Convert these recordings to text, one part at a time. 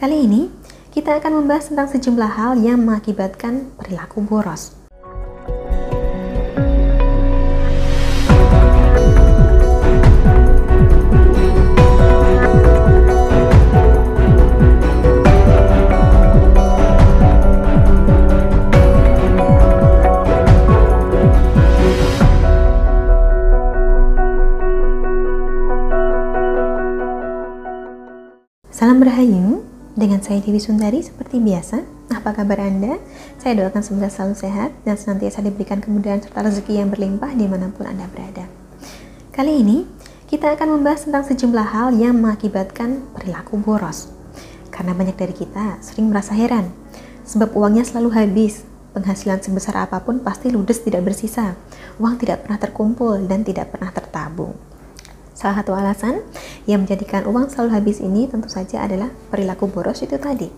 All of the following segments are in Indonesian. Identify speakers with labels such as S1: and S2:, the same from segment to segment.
S1: Kali ini, kita akan membahas tentang sejumlah hal yang mengakibatkan perilaku boros. Salam Rahayu, dengan saya Dewi Sundari seperti biasa. Apa kabar Anda? Saya doakan semoga selalu sehat dan senantiasa diberikan kemudahan serta rezeki yang berlimpah di mana pun Anda berada. Kali ini, kita akan membahas tentang sejumlah hal yang mengakibatkan perilaku boros. Karena banyak dari kita sering merasa heran, sebab uangnya selalu habis, penghasilan sebesar apa pun pasti ludes tidak bersisa, uang tidak pernah terkumpul dan tidak pernah tertabung. Salah satu alasan yang menjadikan uang selalu habis ini tentu saja adalah perilaku boros itu tadi.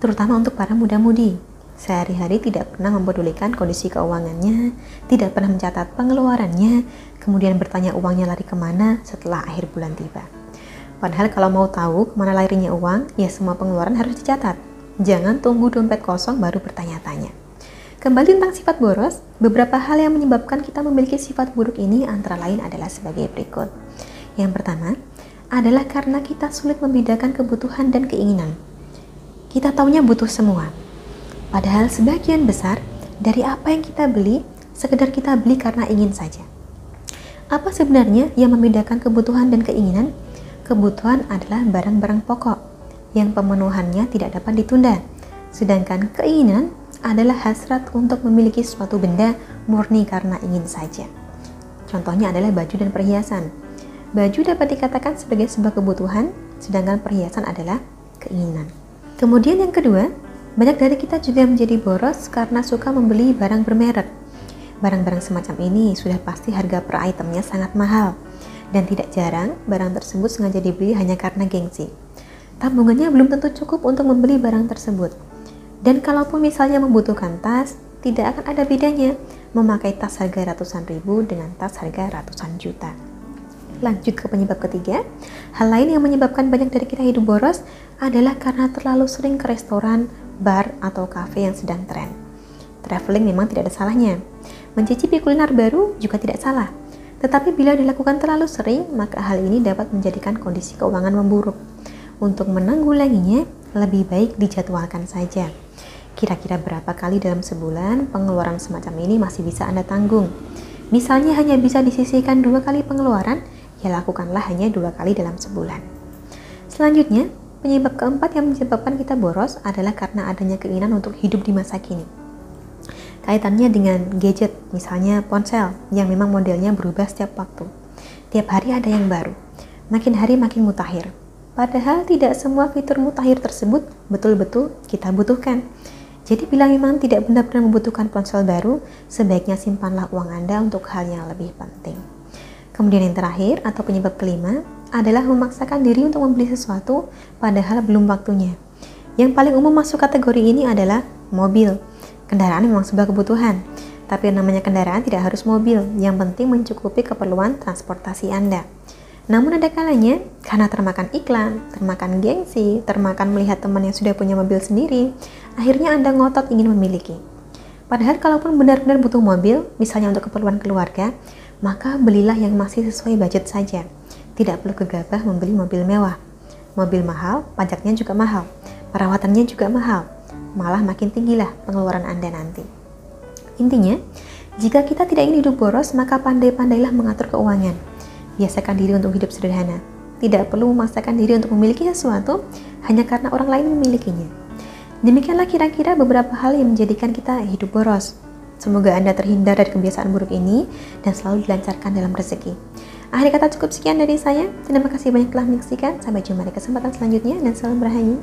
S1: Terutama untuk para muda-mudi. Sehari-hari tidak pernah mempedulikan kondisi keuangannya, tidak pernah mencatat pengeluarannya, kemudian bertanya uangnya lari ke mana setelah akhir bulan tiba. Padahal kalau mau tahu ke mana larinya uang, ya semua pengeluaran harus dicatat. Jangan tunggu dompet kosong baru bertanya-tanya. Kembali tentang sifat boros, beberapa hal yang menyebabkan kita memiliki sifat buruk ini antara lain adalah sebagai berikut. Yang pertama adalah karena kita sulit membedakan kebutuhan dan keinginan. Kita taunya butuh semua. Padahal sebagian besar dari apa yang kita beli sekedar kita beli karena ingin saja. Apa sebenarnya yang membedakan kebutuhan dan keinginan? Kebutuhan adalah barang-barang pokok yang pemenuhannya tidak dapat ditunda. Sedangkan keinginan adalah hasrat untuk memiliki suatu benda murni karena ingin saja. Contohnya adalah baju dan perhiasan Baju dapat dikatakan sebagai sebuah kebutuhan, sedangkan perhiasan adalah keinginan. Kemudian yang kedua, banyak dari kita juga menjadi boros karena suka membeli barang bermerek. Barang-barang semacam ini sudah pasti harga per itemnya sangat mahal, dan tidak jarang barang tersebut sengaja dibeli hanya karena gengsi. Tabungannya belum tentu cukup untuk membeli barang tersebut. Dan kalaupun misalnya membutuhkan tas, tidak akan ada bedanya memakai tas harga ratusan ribu dengan tas harga ratusan juta. Lanjut ke penyebab ketiga, hal lain yang menyebabkan banyak dari kita hidup boros adalah karena terlalu sering ke restoran, bar, atau kafe yang sedang tren. Traveling memang tidak ada salahnya. Mencicipi kuliner baru juga tidak salah. Tetapi bila dilakukan terlalu sering, maka hal ini dapat menjadikan kondisi keuangan memburuk. Untuk menanggulanginya, lebih baik dijadwalkan saja. Kira-kira berapa kali dalam sebulan pengeluaran semacam ini masih bisa Anda tanggung? Misalnya hanya bisa disisihkan dua kali pengeluaran, ya lakukanlah hanya dua kali dalam sebulan. Selanjutnya, penyebab keempat yang menyebabkan kita boros adalah karena adanya keinginan untuk hidup di masa kini. Kaitannya dengan gadget, misalnya ponsel, yang memang modelnya berubah setiap waktu. Tiap hari ada yang baru, makin hari makin mutakhir. Padahal tidak semua fitur mutakhir tersebut betul-betul kita butuhkan. Jadi bila memang tidak benar-benar membutuhkan ponsel baru, sebaiknya simpanlah uang Anda untuk hal yang lebih penting. Kemudian yang terakhir atau penyebab kelima adalah memaksakan diri untuk membeli sesuatu padahal belum waktunya. Yang paling umum masuk kategori ini adalah mobil. Kendaraan memang sebuah kebutuhan, tapi namanya kendaraan tidak harus mobil, yang penting mencukupi keperluan transportasi Anda. Namun ada kalanya, karena termakan iklan, termakan gengsi, termakan melihat teman yang sudah punya mobil sendiri, akhirnya Anda ngotot ingin memiliki. Padahal kalaupun benar-benar butuh mobil, misalnya untuk keperluan keluarga, maka belilah yang masih sesuai budget saja. Tidak perlu gegabah membeli mobil mewah. Mobil mahal, pajaknya juga mahal, perawatannya juga mahal, malah makin tinggilah pengeluaran Anda nanti. Intinya, jika kita tidak ingin hidup boros, maka pandai-pandailah mengatur keuangan. Biasakan diri untuk hidup sederhana. Tidak perlu memaksakan diri untuk memiliki sesuatu hanya karena orang lain memilikinya. Demikianlah kira-kira beberapa hal yang menjadikan kita hidup boros. Semoga Anda terhindar dari kebiasaan buruk ini dan selalu dilancarkan dalam rezeki. Akhir kata cukup sekian dari saya. Terima kasih banyak telah menyaksikan. Sampai jumpa di kesempatan selanjutnya dan salam berhayu.